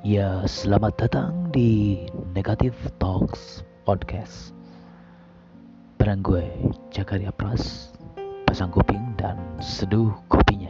Ya, selamat datang di Negative Talks Podcast. Barang gue, Jakaria Pras, pasang kuping dan seduh kopinya.